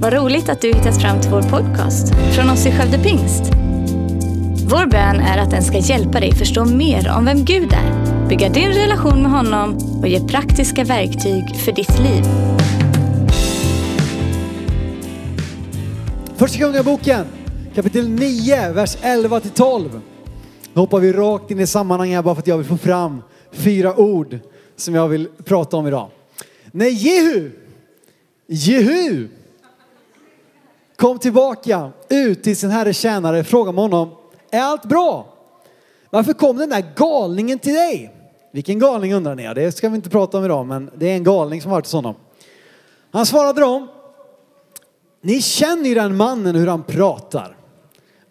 Vad roligt att du hittat fram till vår podcast från oss i Skövde Pingst. Vår bön är att den ska hjälpa dig förstå mer om vem Gud är, bygga din relation med honom och ge praktiska verktyg för ditt liv. Första Kungaboken, kapitel 9, vers 11 till 12. Nu hoppar vi rakt in i sammanhanget bara för att jag vill få fram fyra ord som jag vill prata om idag. När Jehu, Jehu, kom tillbaka ut till sin herre tjänare frågade med honom, är allt bra? Varför kom den där galningen till dig? Vilken galning undrar ni? Det ska vi inte prata om idag, men det är en galning som har varit hos honom. Han svarade dem, ni känner ju den mannen hur han pratar.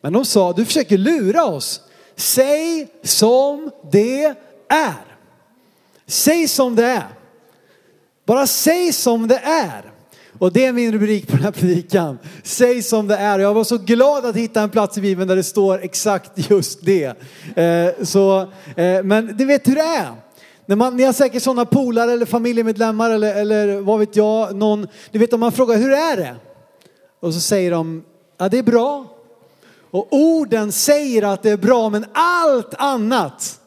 Men de sa, du försöker lura oss. Säg som det är. Säg som det är. Bara säg som det är. Och det är min rubrik på den här predikan. Säg som det är. Jag var så glad att hitta en plats i Bibeln där det står exakt just det. Eh, så, eh, men du vet hur det är. När man, ni har säkert sådana polare eller familjemedlemmar eller, eller vad vet jag. Någon, du vet om man frågar hur är det? Och så säger de, ja det är bra. Och orden säger att det är bra men allt annat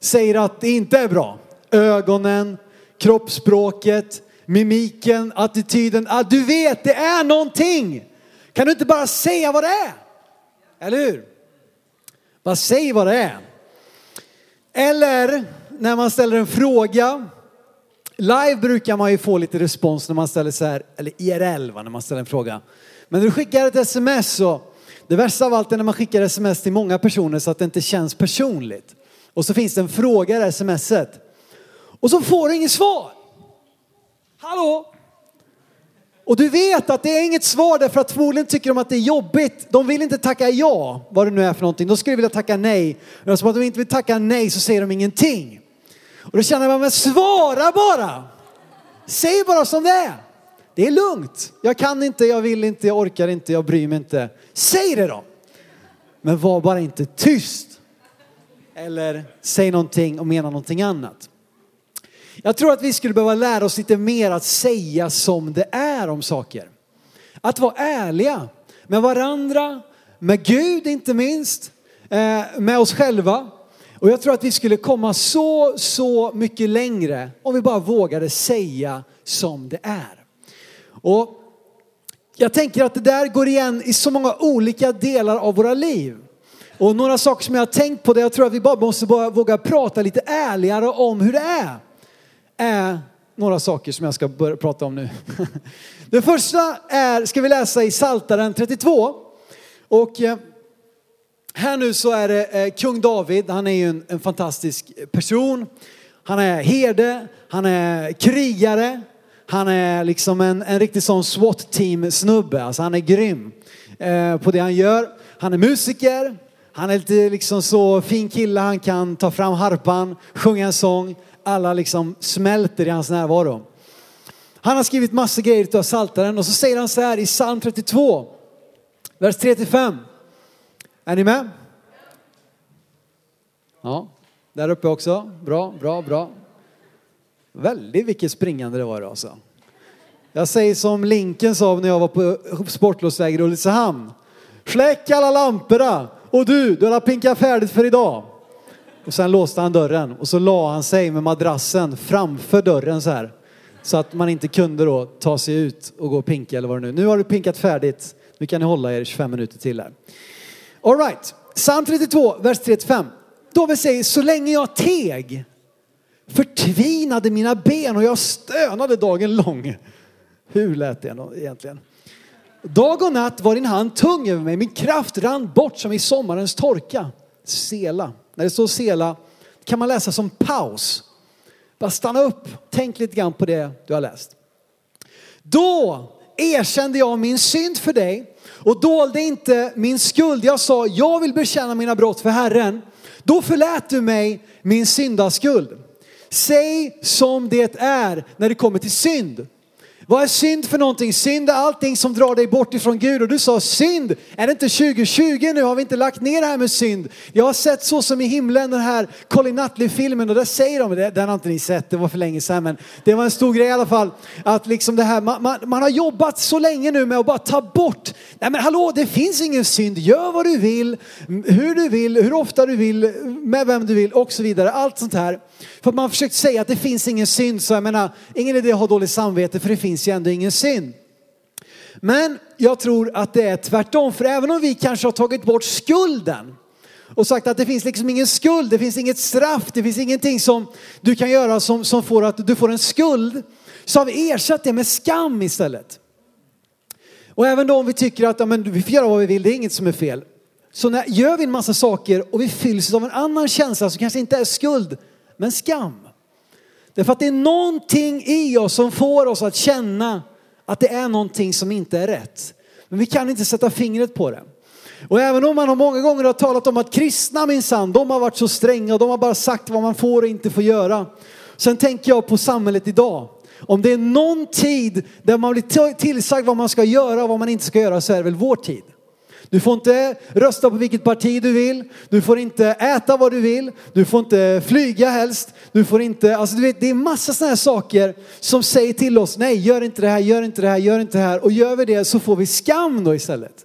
säger att det inte är bra. Ögonen, kroppsspråket, mimiken, attityden. Ah, du vet, det är någonting. Kan du inte bara säga vad det är? Eller hur? Bara säg vad det är. Eller när man ställer en fråga. Live brukar man ju få lite respons när man ställer så här, eller IRL va, när man ställer en fråga. Men när du skickar ett sms så, det värsta av allt är när man skickar sms till många personer så att det inte känns personligt. Och så finns det en fråga i smset. Och så får du inget svar. Hallå? Och du vet att det är inget svar därför att förmodligen tycker de att det är jobbigt. De vill inte tacka ja, vad det nu är för någonting. De skulle vilja tacka nej. Men som att de inte vill tacka nej så säger de ingenting. Och då känner man, men svara bara! Säg bara som det är. Det är lugnt. Jag kan inte, jag vill inte, jag orkar inte, jag bryr mig inte. Säg det då! Men var bara inte tyst. Eller säg någonting och mena någonting annat. Jag tror att vi skulle behöva lära oss lite mer att säga som det är om saker. Att vara ärliga med varandra, med Gud inte minst, eh, med oss själva. Och jag tror att vi skulle komma så, så mycket längre om vi bara vågade säga som det är. Och jag tänker att det där går igen i så många olika delar av våra liv. Och några saker som jag har tänkt på det, jag tror att vi bara måste bara våga prata lite ärligare om hur det är är några saker som jag ska börja prata om nu. Det första är, ska vi läsa i Saltaren 32. Och eh, här nu så är det eh, kung David, han är ju en, en fantastisk person. Han är herde, han är krigare, han är liksom en, en riktig sån SWAT-team snubbe, alltså han är grym eh, på det han gör. Han är musiker, han är lite liksom så fin kille, han kan ta fram harpan, sjunga en sång alla liksom smälter i hans närvaro. Han har skrivit massor grejer av Saltaren och så säger han så här i psalm 32, vers 3-5. Är ni med? Ja, där uppe också. Bra, bra, bra. Väldigt vilket springande det var idag alltså. Jag säger som Linken sa när jag var på sportlovsväg i Ulricehamn. Släck alla lamporna och du, du har pinkat färdigt för idag. Och sen låste han dörren och så la han sig med madrassen framför dörren så här. Så att man inte kunde då ta sig ut och gå och pinka eller vad det nu Nu har du pinkat färdigt. Nu kan ni hålla er 25 minuter till här. Alright, psalm 32, vers 3-5. David säger, så länge jag teg förtvinade mina ben och jag stönade dagen lång. Hur lät det egentligen? Dag och natt var din hand tung över mig, min kraft rann bort som i sommarens torka. Sela. När det står sela kan man läsa som paus. Bara stanna upp, tänk lite grann på det du har läst. Då erkände jag min synd för dig och dolde inte min skuld. Jag sa, jag vill bekänna mina brott för Herren. Då förlät du mig min syndaskuld. Säg som det är när det kommer till synd. Vad är synd för någonting? Synd är allting som drar dig bort ifrån Gud. Och du sa synd, är det inte 2020 nu? Har vi inte lagt ner det här med synd? Jag har sett så som i himlen den här Colin Nutley-filmen och där säger de, den har inte ni sett, det var för länge sedan men det var en stor grej i alla fall. Att liksom det här, man, man, man har jobbat så länge nu med att bara ta bort, nej men hallå det finns ingen synd, gör vad du vill, hur du vill, hur ofta du vill, med vem du vill och så vidare. Allt sånt här. För att man har försökt säga att det finns ingen synd så jag menar, ingen idé att ha dåligt samvete för det finns finns ju ändå ingen synd. Men jag tror att det är tvärtom, för även om vi kanske har tagit bort skulden och sagt att det finns liksom ingen skuld, det finns inget straff, det finns ingenting som du kan göra som, som får att du får en skuld, så har vi ersatt det med skam istället. Och även då om vi tycker att ja, men vi får göra vad vi vill, det är inget som är fel. Så när, gör vi en massa saker och vi fylls av en annan känsla som kanske inte är skuld, men skam. Därför att det är någonting i oss som får oss att känna att det är någonting som inte är rätt. Men vi kan inte sätta fingret på det. Och även om man har många gånger har talat om att kristna minsann, de har varit så stränga och de har bara sagt vad man får och inte får göra. Sen tänker jag på samhället idag. Om det är någon tid där man blir tillsagd vad man ska göra och vad man inte ska göra så är det väl vår tid. Du får inte rösta på vilket parti du vill. Du får inte äta vad du vill. Du får inte flyga helst. Du får inte, alltså du vet, det är massa sådana här saker som säger till oss, nej gör inte det här, gör inte det här, gör inte det här. Och gör vi det så får vi skam då istället.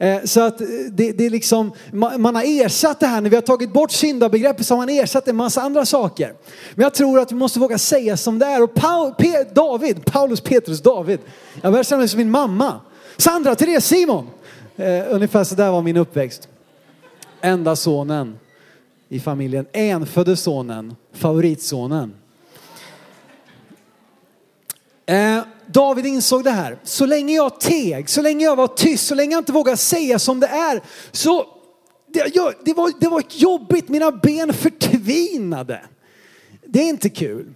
Eh, så att eh, det, det är liksom, man har ersatt det här, när vi har tagit bort syndabegreppet så har man ersatt en massa andra saker. Men jag tror att vi måste våga säga som det är. Och Paul, David, Paulus Petrus David, jag börjar känna mig som min mamma. Sandra, Therese, Simon. Eh, ungefär så där var min uppväxt. Enda sonen i familjen, enfödde sonen, favoritsonen. Eh, David insåg det här. Så länge jag teg, så länge jag var tyst, så länge jag inte vågade säga som det är, så det, jag, det, var, det var jobbigt, mina ben förtvinade. Det är inte kul.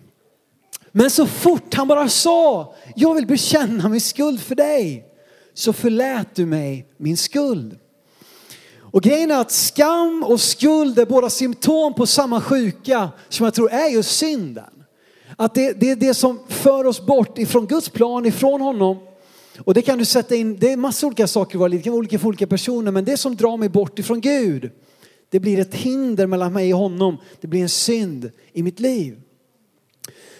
Men så fort han bara sa, jag vill bekänna min skuld för dig så förlät du mig min skuld. Och grejen är att skam och skuld är båda symptom på samma sjuka som jag tror är just synden. Att det, det är det som för oss bort ifrån Guds plan, ifrån honom. Och det kan du sätta in, det är massa olika saker i våra liv, det kan vara olika för olika personer, men det som drar mig bort ifrån Gud, det blir ett hinder mellan mig och honom. Det blir en synd i mitt liv.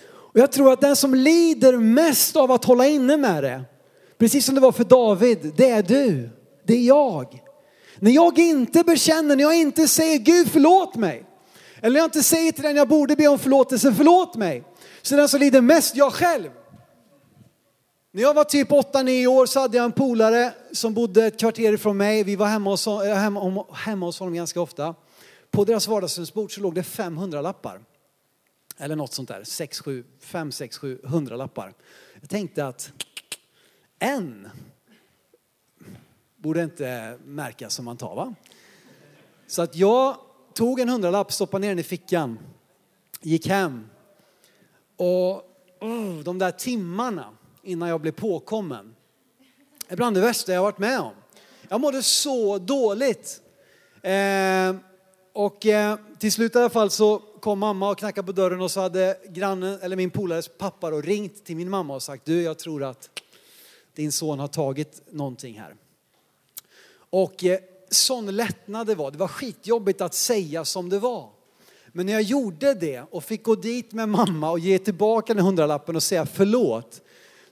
Och jag tror att den som lider mest av att hålla inne med det, Precis som det var för David, det är du, det är jag. När jag inte bekänner, när jag inte säger Gud förlåt mig. Eller när jag inte säger till den jag borde be om förlåtelse, förlåt mig. Så den som lider mest jag själv. När jag var typ 8-9 år så hade jag en polare som bodde ett kvarter ifrån mig. Vi var hemma hos, eh, hemma, hemma hos honom ganska ofta. På deras vardagsrumsbord så låg det 500 lappar. Eller något sånt där, 6, 7, 5, 6, 7, 100 lappar. Jag tänkte att en borde inte märkas som man tar va? Så att jag tog en hundralapp, stoppade ner den i fickan, gick hem och oh, de där timmarna innan jag blev påkommen är bland det värsta jag varit med om. Jag mådde så dåligt. Eh, och eh, till slut i alla fall så kom mamma och knackade på dörren och så hade grannen, eller min polares pappa då, ringt till min mamma och sagt du jag tror att din son har tagit någonting här. Och eh, sån lättnad det var. Det var skitjobbigt att säga som det var. Men när jag gjorde det och fick gå dit med mamma och ge tillbaka den hundralappen och säga förlåt.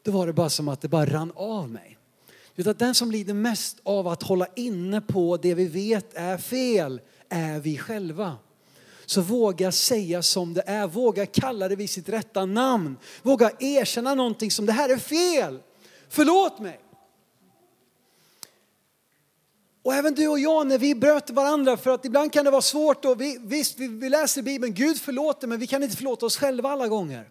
Då var det bara som att det bara rann av mig. Utan den som lider mest av att hålla inne på det vi vet är fel är vi själva. Så våga säga som det är, våga kalla det vid sitt rätta namn. Våga erkänna någonting som det här är fel. Förlåt mig. Och även du och jag när vi bröt varandra för att ibland kan det vara svårt och vi, visst vi, vi läser Bibeln, Gud förlåter men vi kan inte förlåta oss själva alla gånger.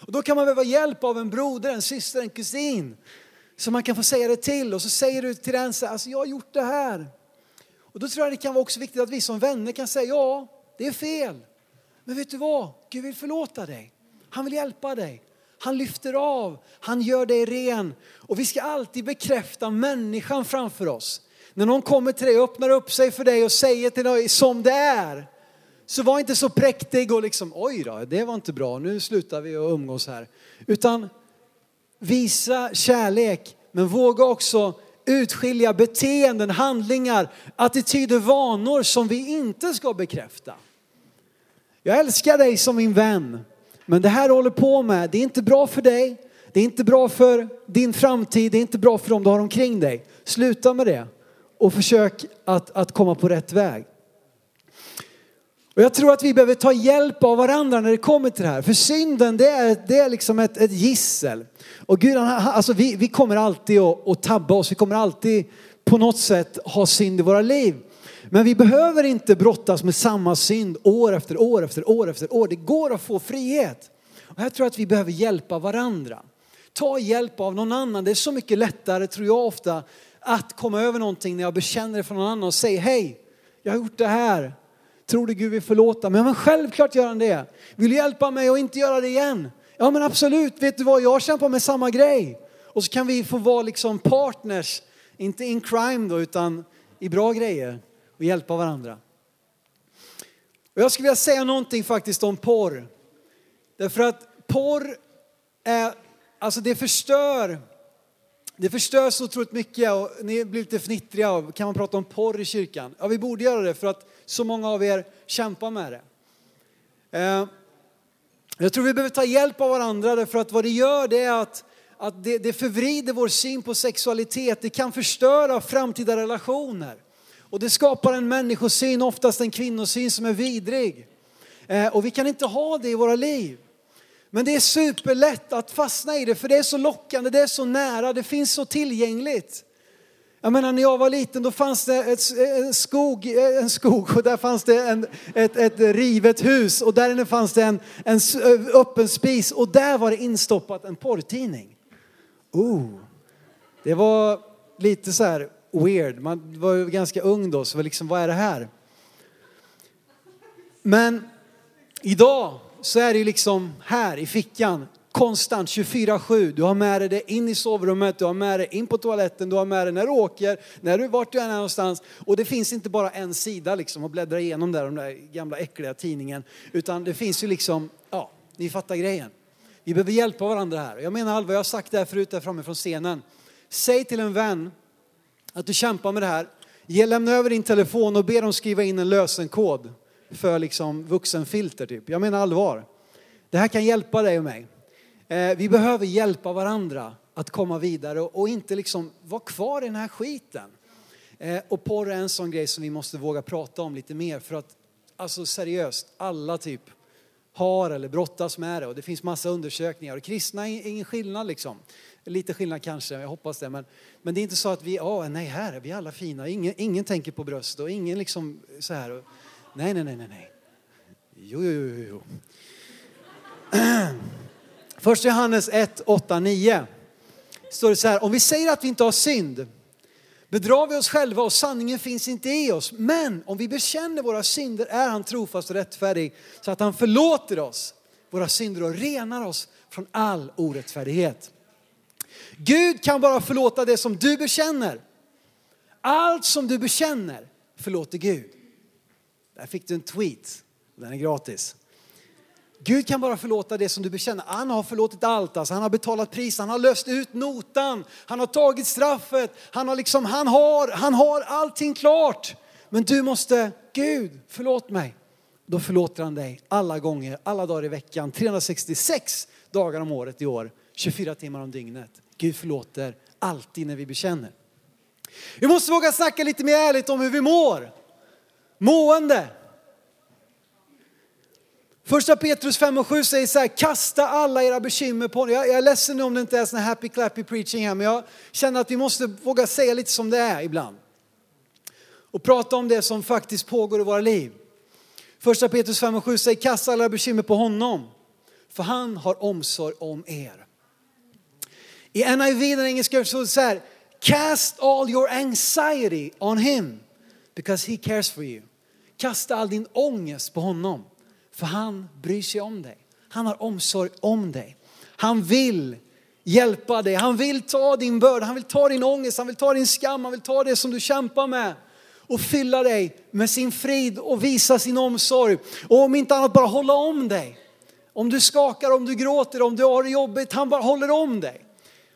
Och då kan man behöva hjälp av en broder, en syster, en kusin. Så man kan få säga det till och så säger du till den så alltså jag har gjort det här. Och då tror jag det kan vara också viktigt att vi som vänner kan säga ja, det är fel. Men vet du vad? Gud vill förlåta dig. Han vill hjälpa dig. Han lyfter av, han gör dig ren. Och vi ska alltid bekräfta människan framför oss. När någon kommer till dig och öppnar upp sig för dig och säger till dig som det är. Så var inte så präktig och liksom oj då, det var inte bra, nu slutar vi att umgås här. Utan visa kärlek, men våga också utskilja beteenden, handlingar, attityder, vanor som vi inte ska bekräfta. Jag älskar dig som min vän, men det här du håller på med, det är inte bra för dig. Det är inte bra för din framtid, det är inte bra för dem du har omkring dig. Sluta med det och försök att, att komma på rätt väg. Och jag tror att vi behöver ta hjälp av varandra när det kommer till det här. För synden det är, det är liksom ett, ett gissel. Och Gud, alltså vi, vi kommer alltid att, att tabba oss, vi kommer alltid på något sätt ha synd i våra liv. Men vi behöver inte brottas med samma synd år efter år efter år efter år. Det går att få frihet. Och jag tror att vi behöver hjälpa varandra. Ta hjälp av någon annan. Det är så mycket lättare, tror jag ofta, att komma över någonting när jag bekänner det för någon annan och säger hej, jag har gjort det här. Tror du Gud vill förlåta mig? Men självklart gör han det. Vill du hjälpa mig och inte göra det igen? Ja men absolut, vet du vad, jag kämpar med samma grej. Och så kan vi få vara liksom partners, inte in crime då, utan i bra grejer och hjälpa varandra. Och jag skulle vilja säga någonting faktiskt om porr. Därför att porr är, alltså det förstör, det förstör så otroligt mycket och ni blir lite fnittriga. Kan man prata om porr i kyrkan? Ja, vi borde göra det för att så många av er kämpar med det. Eh, jag tror vi behöver ta hjälp av varandra därför att vad det gör det är att, att det, det förvrider vår syn på sexualitet. Det kan förstöra framtida relationer. Och det skapar en människosyn, oftast en kvinnosyn som är vidrig. Eh, och vi kan inte ha det i våra liv. Men det är superlätt att fastna i det för det är så lockande, det är så nära, det finns så tillgängligt. Jag menar när jag var liten då fanns det ett, eh, en, skog, eh, en skog och där fanns det en, ett, ett rivet hus och där inne fanns det en, en öppen spis och där var det instoppat en porrtidning. Oh, det var lite så här weird. Man var ju ganska ung då så liksom, vad är det här? Men idag så är det ju liksom här i fickan konstant 24-7. Du har med dig det in i sovrummet, du har med dig in på toaletten, du har med dig när du åker, när du, vart du än är någonstans. Och det finns inte bara en sida liksom att bläddra igenom där, den där gamla äckliga tidningen. Utan det finns ju liksom, ja, ni fattar grejen. Vi behöver hjälpa varandra här. Jag menar allvar, jag har sagt det här förut där framme från scenen. Säg till en vän att du kämpar med det här. Ge, lämna över din telefon och be dem skriva in en lösenkod för liksom vuxenfilter typ. Jag menar allvar. Det här kan hjälpa dig och mig. Eh, vi behöver hjälpa varandra att komma vidare och inte liksom vara kvar i den här skiten. Eh, och porr är en sån grej som vi måste våga prata om lite mer för att alltså seriöst, alla typ har eller brottas med det och det finns massa undersökningar och kristna är ingen skillnad liksom. Lite skillnad kanske, jag hoppas det. Men, men det är inte så att vi, oh, nej här är vi alla fina, ingen, ingen tänker på bröst och ingen liksom så här. Och, nej, nej, nej, nej, nej. Jo, jo, jo, jo. Första Johannes 1, 8, 9. Står det så här, om vi säger att vi inte har synd bedrar vi oss själva och sanningen finns inte i oss. Men om vi bekänner våra synder är han trofast och rättfärdig så att han förlåter oss våra synder och renar oss från all orättfärdighet. Gud kan bara förlåta det som du bekänner. Allt som du bekänner förlåter Gud. Där fick du en tweet. Den är gratis. Gud kan bara förlåta det som du bekänner. Han har förlåtit allt. Alltså. Han har betalat pris, han har löst ut notan, han har tagit straffet. Han har, liksom, han har, han har allting klart. Men du måste, Gud förlåt mig. Då förlåter han dig alla gånger, alla dagar i veckan, 366 dagar om året i år, 24 timmar om dygnet. Gud förlåter alltid när vi bekänner. Vi måste våga snacka lite mer ärligt om hur vi mår. Mående. Första Petrus 5 och 7 säger så här, kasta alla era bekymmer på honom. Jag, jag är ledsen om det inte är sån här happy clappy preaching här, men jag känner att vi måste våga säga lite som det är ibland. Och prata om det som faktiskt pågår i våra liv. Första Petrus 5 och 7 säger, kasta alla era bekymmer på honom, för han har omsorg om er. I NIV, den engelska så så här, cast all your anxiety on him because he cares for you. Kasta all din ångest på honom. För han bryr sig om dig. Han har omsorg om dig. Han vill hjälpa dig. Han vill ta din börda, han vill ta din ångest, han vill ta din skam, han vill ta det som du kämpar med och fylla dig med sin frid och visa sin omsorg. Och om inte annat bara hålla om dig. Om du skakar, om du gråter, om du har det jobbigt, han bara håller om dig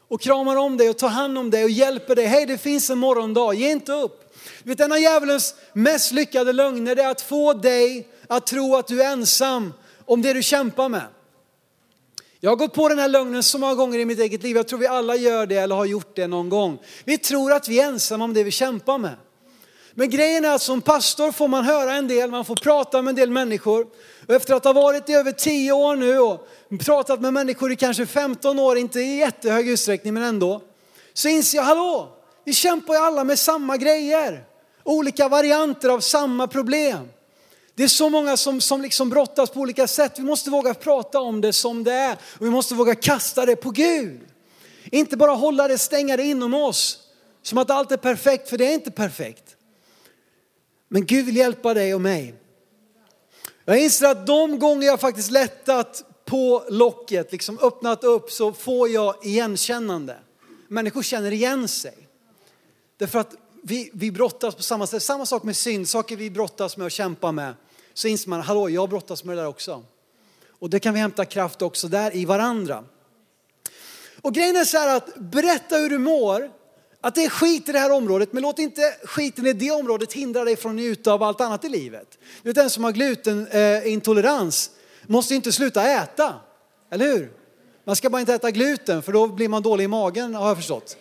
och kramar om dig och tar hand om dig och hjälper dig. Hej, det finns en morgondag, ge inte upp. Du vet, en av djävulens mest lyckade lögner är att få dig att tro att du är ensam om det du kämpar med. Jag har gått på den här lögnen så många gånger i mitt eget liv. Jag tror vi alla gör det eller har gjort det någon gång. Vi tror att vi är ensamma om det vi kämpar med. Men grejen är att som pastor får man höra en del, man får prata med en del människor. Och efter att ha varit i över 10 år nu och pratat med människor i kanske 15 år, inte i jättehög utsträckning men ändå. Så inser jag, hallå, vi kämpar ju alla med samma grejer. Olika varianter av samma problem. Det är så många som, som liksom brottas på olika sätt. Vi måste våga prata om det som det är och vi måste våga kasta det på Gud. Inte bara hålla det, stänga det inom oss. Som att allt är perfekt, för det är inte perfekt. Men Gud vill hjälpa dig och mig. Jag inser att de gånger jag faktiskt lättat på locket, liksom öppnat upp, så får jag igenkännande. Människor känner igen sig. Därför att vi, vi brottas på samma sätt. Samma sak med synd, saker vi brottas med och kämpar med. Så inser man, hallå, jag brottas med det där också. Och det kan vi hämta kraft också där i varandra. Och grejen är så här att berätta hur du mår, att det är skit i det här området, men låt inte skiten i det området hindra dig från att njuta av allt annat i livet. Du vet den som har glutenintolerans eh, måste inte sluta äta, eller hur? Man ska bara inte äta gluten för då blir man dålig i magen har jag förstått.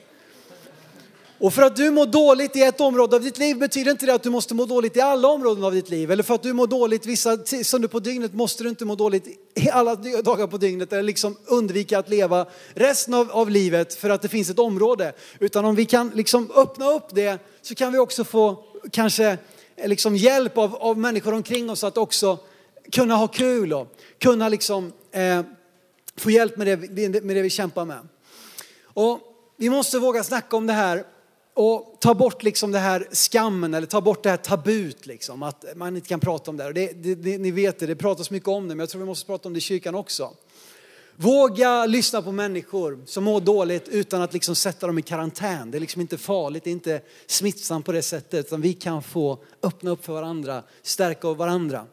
Och för att du mår dåligt i ett område av ditt liv betyder inte det att du måste må dåligt i alla områden av ditt liv. Eller för att du mår dåligt vissa stunder på dygnet måste du inte må dåligt i alla dagar på dygnet. Eller liksom undvika att leva resten av, av livet för att det finns ett område. Utan om vi kan liksom öppna upp det så kan vi också få kanske eh, liksom hjälp av, av människor omkring oss att också kunna ha kul och kunna liksom, eh, få hjälp med det, med det vi kämpar med. Och vi måste våga snacka om det här och ta bort liksom det här skammen eller ta bort det här tabut liksom, att man inte kan prata om det. det, det, det ni vet det, det pratas mycket om det, men jag tror vi måste prata om det i kyrkan också. Våga lyssna på människor som mår dåligt utan att liksom sätta dem i karantän. Det är liksom inte farligt, det är inte smittsamt på det sättet, utan vi kan få öppna upp för varandra, stärka varandra.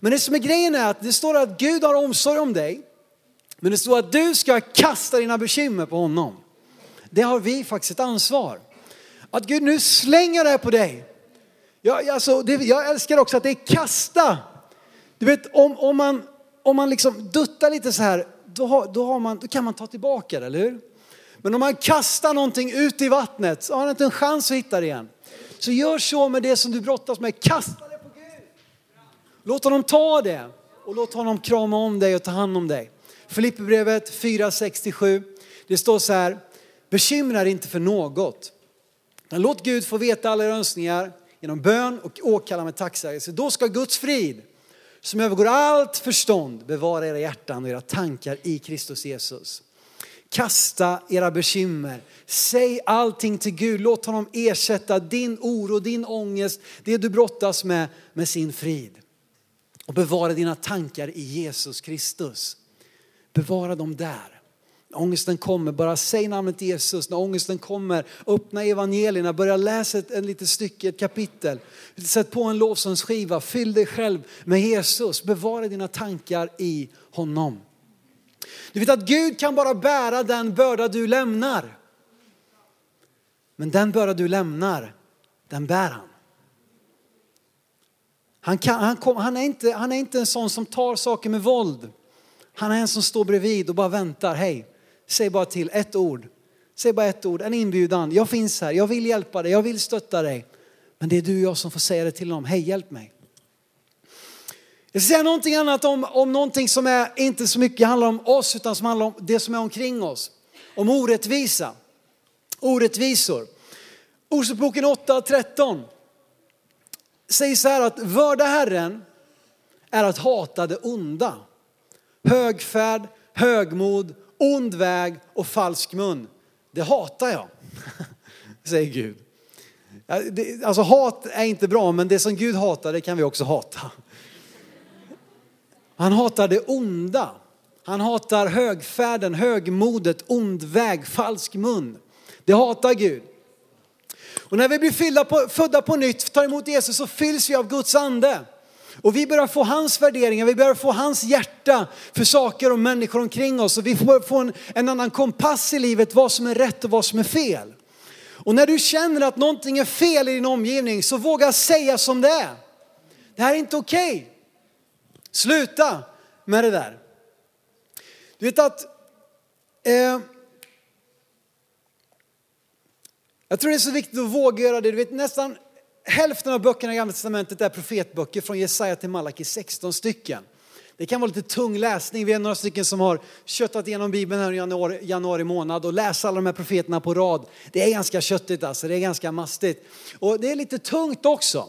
Men det som är grejen är att det står att Gud har omsorg om dig, men det står att du ska kasta dina bekymmer på honom. Det har vi faktiskt ett ansvar. Att Gud nu slänger det här på dig. Jag, alltså, det, jag älskar också att det är kasta. Du vet om, om man, om man liksom duttar lite så här, då, har, då, har man, då kan man ta tillbaka det, eller hur? Men om man kastar någonting ut i vattnet så har man inte en chans att hitta det igen. Så gör så med det som du brottas med, kasta det på Gud. Låt honom ta det och låt honom krama om dig och ta hand om dig. Filipperbrevet 4.67, det står så här, bekymra dig inte för något. Låt Gud få veta alla era önskningar genom bön och åkalla med tacksägelse. Då ska Guds frid, som övergår allt förstånd, bevara era hjärtan och era tankar i Kristus Jesus. Kasta era bekymmer. Säg allting till Gud. Låt honom ersätta din oro, din ångest, det du brottas med, med sin frid. Och bevara dina tankar i Jesus Kristus. Bevara dem där. När ångesten kommer, bara säg namnet Jesus. När ångesten kommer, öppna evangelierna, börja läsa ett, ett litet stycke, ett kapitel. Sätt på en lovsångsskiva, fyll dig själv med Jesus. Bevara dina tankar i honom. Du vet att Gud kan bara bära den börda du lämnar. Men den börda du lämnar, den bär han. Han, kan, han, kom, han, är inte, han är inte en sån som tar saker med våld. Han är en som står bredvid och bara väntar. Hej, Säg bara till ett ord. Säg bara ett ord, en inbjudan. Jag finns här, jag vill hjälpa dig, jag vill stötta dig. Men det är du och jag som får säga det till honom. Hej, hjälp mig. Jag ska säga någonting annat om, om någonting som är inte så mycket handlar om oss utan som handlar om det som är omkring oss. Om orättvisa. Orättvisor. Ordspråksboken 8.13 säger så här att vörda Herren är att hata det onda. Högfärd, högmod ond väg och falsk mun. Det hatar jag, säger Gud. Alltså hat är inte bra, men det som Gud hatar, det kan vi också hata. Han hatar det onda. Han hatar högfärden, högmodet, ond väg, falsk mun. Det hatar Gud. Och när vi blir på, födda på nytt, tar emot Jesus så fylls vi av Guds ande. Och vi börjar få hans värderingar, vi börjar få hans hjärta för saker och människor omkring oss. Och vi får få en, en annan kompass i livet, vad som är rätt och vad som är fel. Och när du känner att någonting är fel i din omgivning så våga säga som det är. Det här är inte okej. Okay. Sluta med det där. Du vet att eh, jag tror det är så viktigt att våga göra det. Du vet nästan hälften av böckerna i Gamla Testamentet är profetböcker från Jesaja till Malaki, 16 stycken. Det kan vara lite tung läsning. Vi är några stycken som har köttat igenom Bibeln här i januari, januari månad och läst alla de här profeterna på rad. Det är ganska köttigt alltså, det är ganska mastigt. Och det är lite tungt också.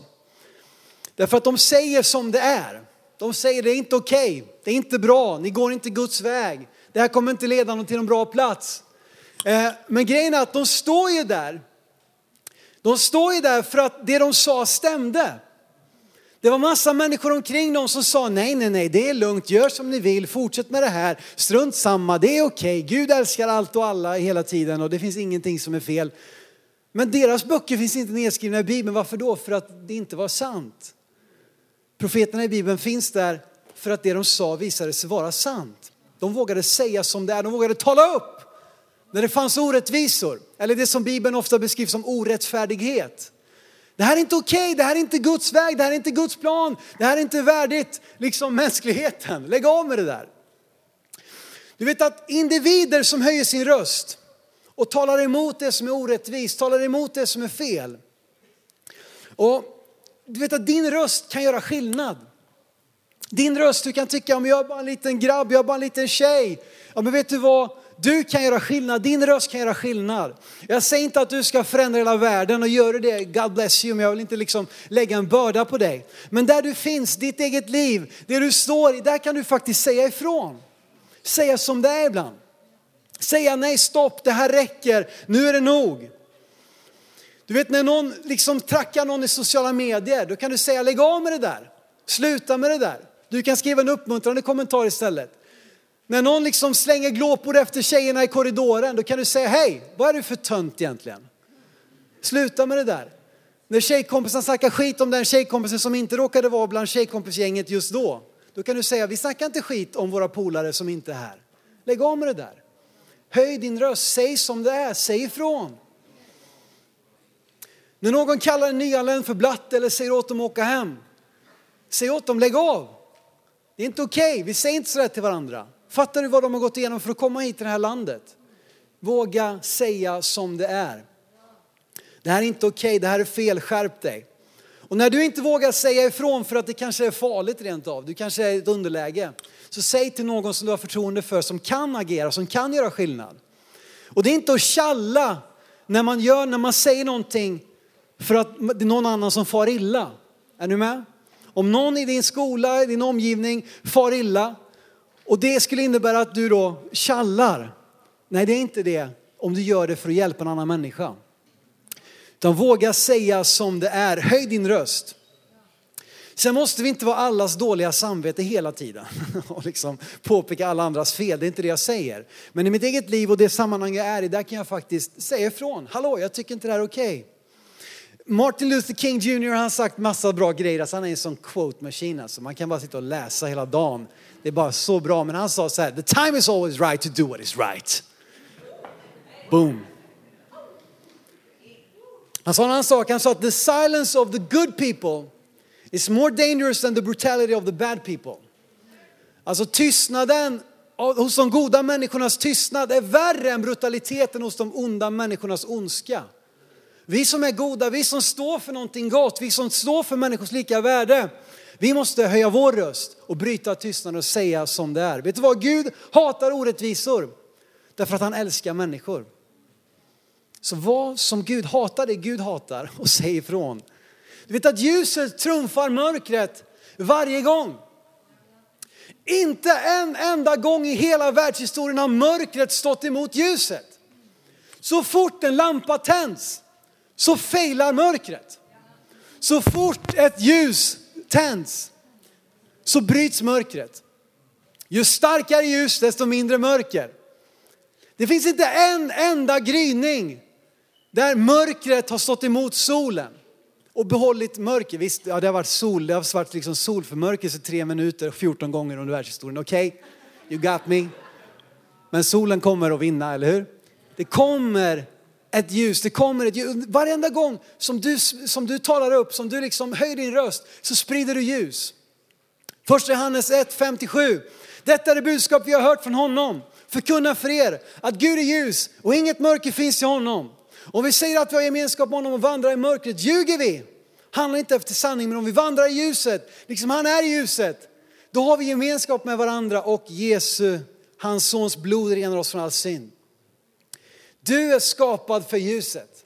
Därför att de säger som det är. De säger det är inte okej, okay, det är inte bra, ni går inte Guds väg. Det här kommer inte leda någon till en bra plats. Eh, men grejen är att de står ju där. De står ju där för att det de sa stämde. Det var massa människor omkring dem som sa nej, nej, nej, det är lugnt, gör som ni vill, fortsätt med det här, strunt samma, det är okej, okay. Gud älskar allt och alla hela tiden och det finns ingenting som är fel. Men deras böcker finns inte nedskrivna i Bibeln, varför då? För att det inte var sant. Profeterna i Bibeln finns där för att det de sa visade sig vara sant. De vågade säga som det är, de vågade tala upp när det fanns orättvisor, eller det som Bibeln ofta beskrivs som orättfärdighet. Det här är inte okej, okay, det här är inte Guds väg, det här är inte Guds plan, det här är inte värdigt liksom mänskligheten. Lägg av med det där. Du vet att individer som höjer sin röst och talar emot det som är orättvist, talar emot det som är fel. Och du vet att din röst kan göra skillnad. Din röst, du kan tycka om jag är bara en liten grabb, jag är bara en liten tjej. Ja men vet du vad? Du kan göra skillnad, din röst kan göra skillnad. Jag säger inte att du ska förändra hela världen och gör det, God bless you, men jag vill inte liksom lägga en börda på dig. Men där du finns, ditt eget liv, det du står i, där kan du faktiskt säga ifrån. Säga som det är ibland. Säga nej, stopp, det här räcker, nu är det nog. Du vet när någon liksom trackar någon i sociala medier, då kan du säga lägg av med det där. Sluta med det där. Du kan skriva en uppmuntrande kommentar istället. När någon liksom slänger glåpord efter tjejerna i korridoren, då kan du säga hej, vad är du för tönt egentligen? Sluta med det där. När tjejkompisen snackar skit om den tjejkompisen som inte råkade vara bland tjejkompisgänget just då, då kan du säga vi snackar inte skit om våra polare som inte är här. Lägg av med det där. Höj din röst, säg som det är, säg ifrån. När någon kallar en nyanländ för blatt eller säger åt dem att åka hem, säg åt dem lägg av. Det är inte okej, okay. vi säger inte sådär till varandra. Fattar du vad de har gått igenom för att komma hit till det här landet? Våga säga som det är. Det här är inte okej, okay, det här är fel, skärp dig. Och när du inte vågar säga ifrån för att det kanske är farligt rent av, du kanske är i ett underläge, så säg till någon som du har förtroende för som kan agera, som kan göra skillnad. Och det är inte att tjalla när man gör, när man säger någonting för att det är någon annan som far illa. Är du med? Om någon i din skola, i din omgivning far illa och det skulle innebära att du då kallar. Nej, det är inte det om du gör det för att hjälpa en annan människa. Utan våga säga som det är. Höj din röst. Sen måste vi inte vara allas dåliga samvete hela tiden och liksom påpeka alla andras fel. Det är inte det jag säger. Men i mitt eget liv och det sammanhang jag är i, där kan jag faktiskt säga ifrån. Hallå, jag tycker inte det här är okej. Okay. Martin Luther King Jr har sagt massa bra grejer. Alltså han är en sån quote machine. Alltså. Man kan bara sitta och läsa hela dagen. Det är bara så bra. Men han sa så här, the time is always right to do what is right. Boom. Han sa en annan sak. Han sa att the silence of the good people is more dangerous than the brutality of the bad people. Alltså tystnaden hos de goda människornas tystnad är värre än brutaliteten hos de onda människornas ondska. Vi som är goda, vi som står för någonting gott, vi som står för människors lika värde. Vi måste höja vår röst och bryta tystnaden och säga som det är. Vet du vad? Gud hatar orättvisor därför att han älskar människor. Så vad som Gud hatar, det Gud hatar och säg ifrån. Du vet att ljuset trumfar mörkret varje gång. Inte en enda gång i hela världshistorien har mörkret stått emot ljuset. Så fort en lampa tänds så failar mörkret. Så fort ett ljus tänds så bryts mörkret. Ju starkare ljus desto mindre mörker. Det finns inte en enda gryning där mörkret har stått emot solen. och behållit mörker. Visst, ja, det har varit sol, det har varit liksom solförmörkelse tre minuter 14 gånger under världshistorien. Okej, okay, you got me. Men solen kommer att vinna, eller hur? Det kommer ett ljus, det kommer ett ljus. Varenda gång som du, som du talar upp, som du liksom höjer din röst, så sprider du ljus. Första Johannes 1, 57. Detta är det budskap vi har hört från honom. Förkunna för er att Gud är ljus och inget mörker finns i honom. Om vi säger att vi har gemenskap med honom och vandrar i mörkret ljuger vi. Handlar inte efter sanning, men om vi vandrar i ljuset, liksom han är i ljuset, då har vi gemenskap med varandra och Jesu, hans sons blod renar oss från all synd. Du är skapad för ljuset.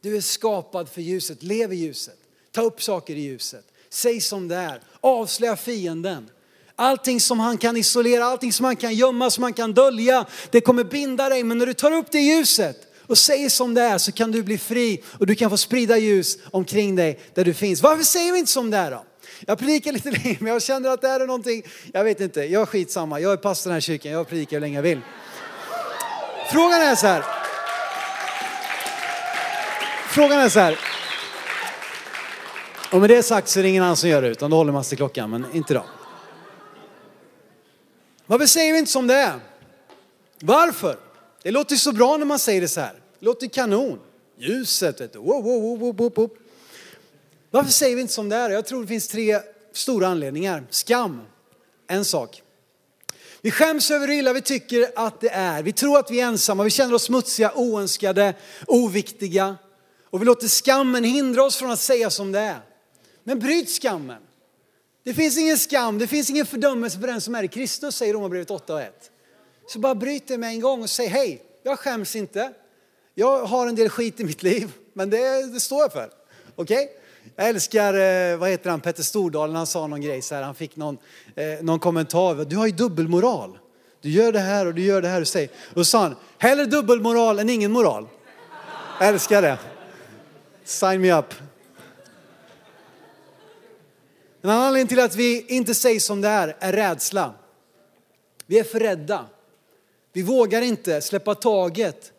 Du är skapad för ljuset, lev i ljuset, ta upp saker i ljuset, säg som det är, avslöja fienden. Allting som han kan isolera, allting som han kan gömma, som han kan dölja, det kommer binda dig. Men när du tar upp det i ljuset och säger som det är så kan du bli fri och du kan få sprida ljus omkring dig där du finns. Varför säger vi inte som det är då? Jag predikar lite längre men jag känner att det här är någonting, jag vet inte, jag är skitsamma. Jag är pastor i den här kyrkan, jag predikar hur länge jag vill. Frågan är så här. Frågan är så här. Och med det sagt så är det ingen annan som gör det utan då håller man sig till klockan, men inte idag. Varför säger vi inte som det är? Varför? Det låter så bra när man säger det så här. Det låter kanon. Ljuset, vet du. Wow, wow, wow, wow, wow. Varför säger vi inte som det är? Jag tror det finns tre stora anledningar. Skam, en sak. Vi skäms över hur illa vi tycker att det är. Vi tror att vi är ensamma, vi känner oss smutsiga, oönskade, oviktiga. Och vi låter skammen hindra oss från att säga som det är. Men bryt skammen. Det finns ingen skam, det finns ingen fördömelse för den som är i Kristus, säger Romarbrevet 8 och 1. Så bara bryt det med en gång och säg hej, jag skäms inte. Jag har en del skit i mitt liv, men det, det står jag för. Okej? Okay? Jag älskar, eh, vad heter han, Petter Stordalen, han sa någon grej så här, han fick någon, eh, någon kommentar. Du har ju dubbelmoral. Du gör det här och du gör det här och säger. Och så sa han, hellre dubbelmoral än ingen moral. Jag älskar det. Sign me up. En annan anledning till att vi inte säger som det är, är rädsla. Vi är för rädda. Vi vågar inte släppa taget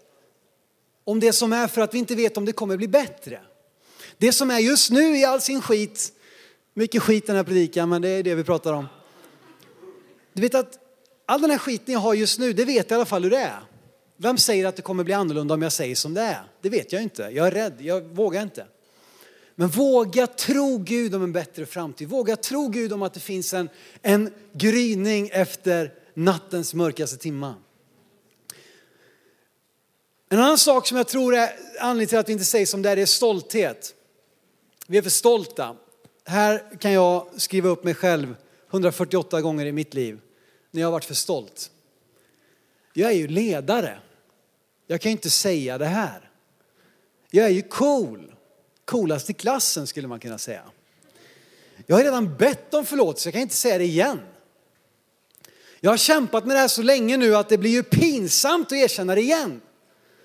om det som är för att vi inte vet om det kommer bli bättre. Det som är just nu i all sin skit, mycket skit den här predikan, men det är det vi pratar om. Du vet att all den här skiten jag har just nu, det vet jag i alla fall hur det är. Vem säger att det kommer bli annorlunda om jag säger som det är? Det vet jag inte. Jag är rädd, jag vågar inte. Men våga tro Gud om en bättre framtid. Våga tro Gud om att det finns en, en gryning efter nattens mörkaste timma. En annan sak som jag tror är anledningen till att vi inte säger som det är, det är stolthet. Vi är för stolta. Här kan jag skriva upp mig själv 148 gånger i mitt liv när jag har varit för stolt. Jag är ju ledare. Jag kan ju inte säga det här. Jag är ju cool. Coolast i klassen skulle man kunna säga. Jag har redan bett om förlåtelse, jag kan inte säga det igen. Jag har kämpat med det här så länge nu att det blir ju pinsamt att erkänna det igen.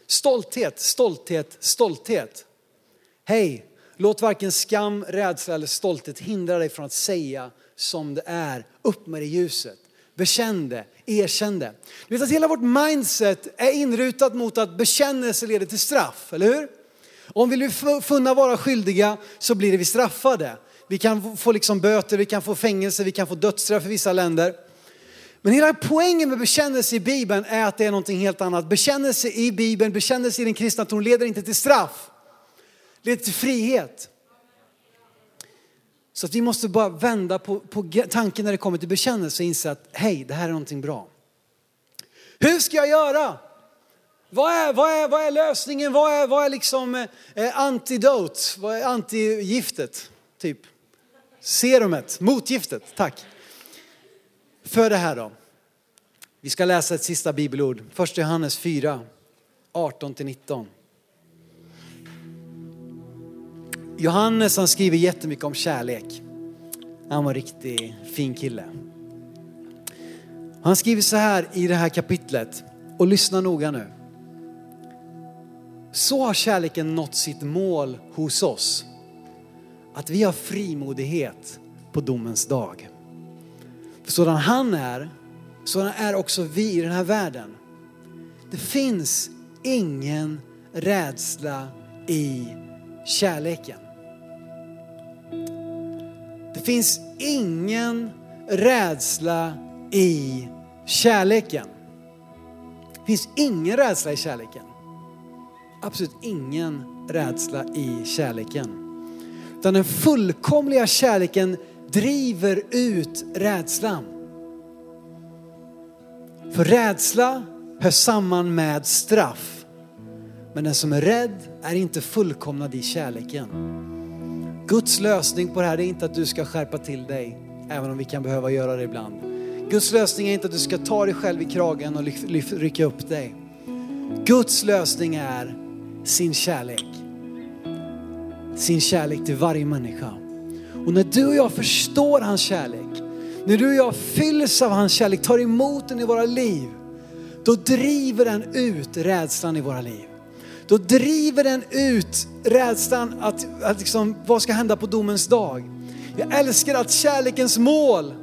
Stolthet, stolthet, stolthet. Hej, låt varken skam, rädsla eller stolthet hindra dig från att säga som det är. Upp med det ljuset. Bekänn det, erkänn det. Du vet att hela vårt mindset är inrutat mot att bekännelse leder till straff, eller hur? Om vi blir funna vara skyldiga så blir vi straffade. Vi kan få liksom böter, vi kan få fängelse, vi kan få dödsstraff i vissa länder. Men hela poängen med bekännelse i Bibeln är att det är någonting helt annat. Bekännelse i Bibeln, bekännelse i den kristna tron leder inte till straff. Leder till frihet. Så att vi måste bara vända på, på tanken när det kommer till bekännelse och inse att hej, det här är någonting bra. Hur ska jag göra? Vad är, vad är, vad är lösningen? Vad är, vad är liksom eh, antidot? Vad är antigiftet? Typ serumet, motgiftet, tack. För det här då. Vi ska läsa ett sista bibelord, första Johannes 4, 18-19. Johannes han skriver jättemycket om kärlek. Han var en riktigt fin kille. Han skriver så här i det här kapitlet, och lyssna noga nu. Så har kärleken nått sitt mål hos oss. Att vi har frimodighet på domens dag. För sådan han är, sådan är också vi i den här världen. Det finns ingen rädsla i kärleken finns ingen rädsla i kärleken. Det finns ingen rädsla i kärleken. Absolut ingen rädsla i kärleken. Utan den fullkomliga kärleken driver ut rädslan. För rädsla hör samman med straff. Men den som är rädd är inte fullkomnad i kärleken. Guds lösning på det här är inte att du ska skärpa till dig, även om vi kan behöva göra det ibland. Guds lösning är inte att du ska ta dig själv i kragen och rycka upp dig. Guds lösning är sin kärlek. Sin kärlek till varje människa. Och när du och jag förstår hans kärlek, när du och jag fylls av hans kärlek, tar emot den i våra liv, då driver den ut rädslan i våra liv. Då driver den ut rädslan att, att liksom, vad ska hända på domens dag. Jag älskar att kärlekens mål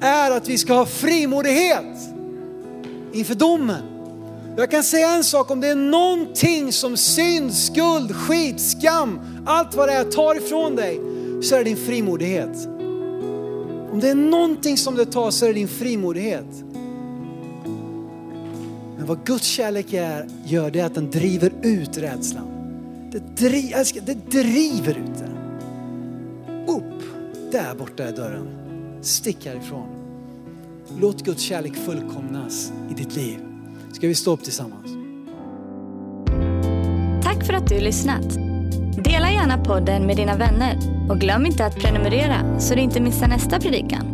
är att vi ska ha frimodighet inför domen. Jag kan säga en sak, om det är någonting som synd, skuld, skit, skam, allt vad det är tar ifrån dig, så är det din frimodighet. Om det är någonting som det tar så är det din frimodighet. Men vad Guds kärlek är, gör det är att den driver ut rädslan. Det, dri, älskar, det driver ut den. Upp, där borta är dörren. Stick härifrån. Låt Guds kärlek fullkomnas i ditt liv. Ska vi stå upp tillsammans? Tack för att du lyssnat. Dela gärna podden med dina vänner och glöm inte att prenumerera så du inte missar nästa predikan.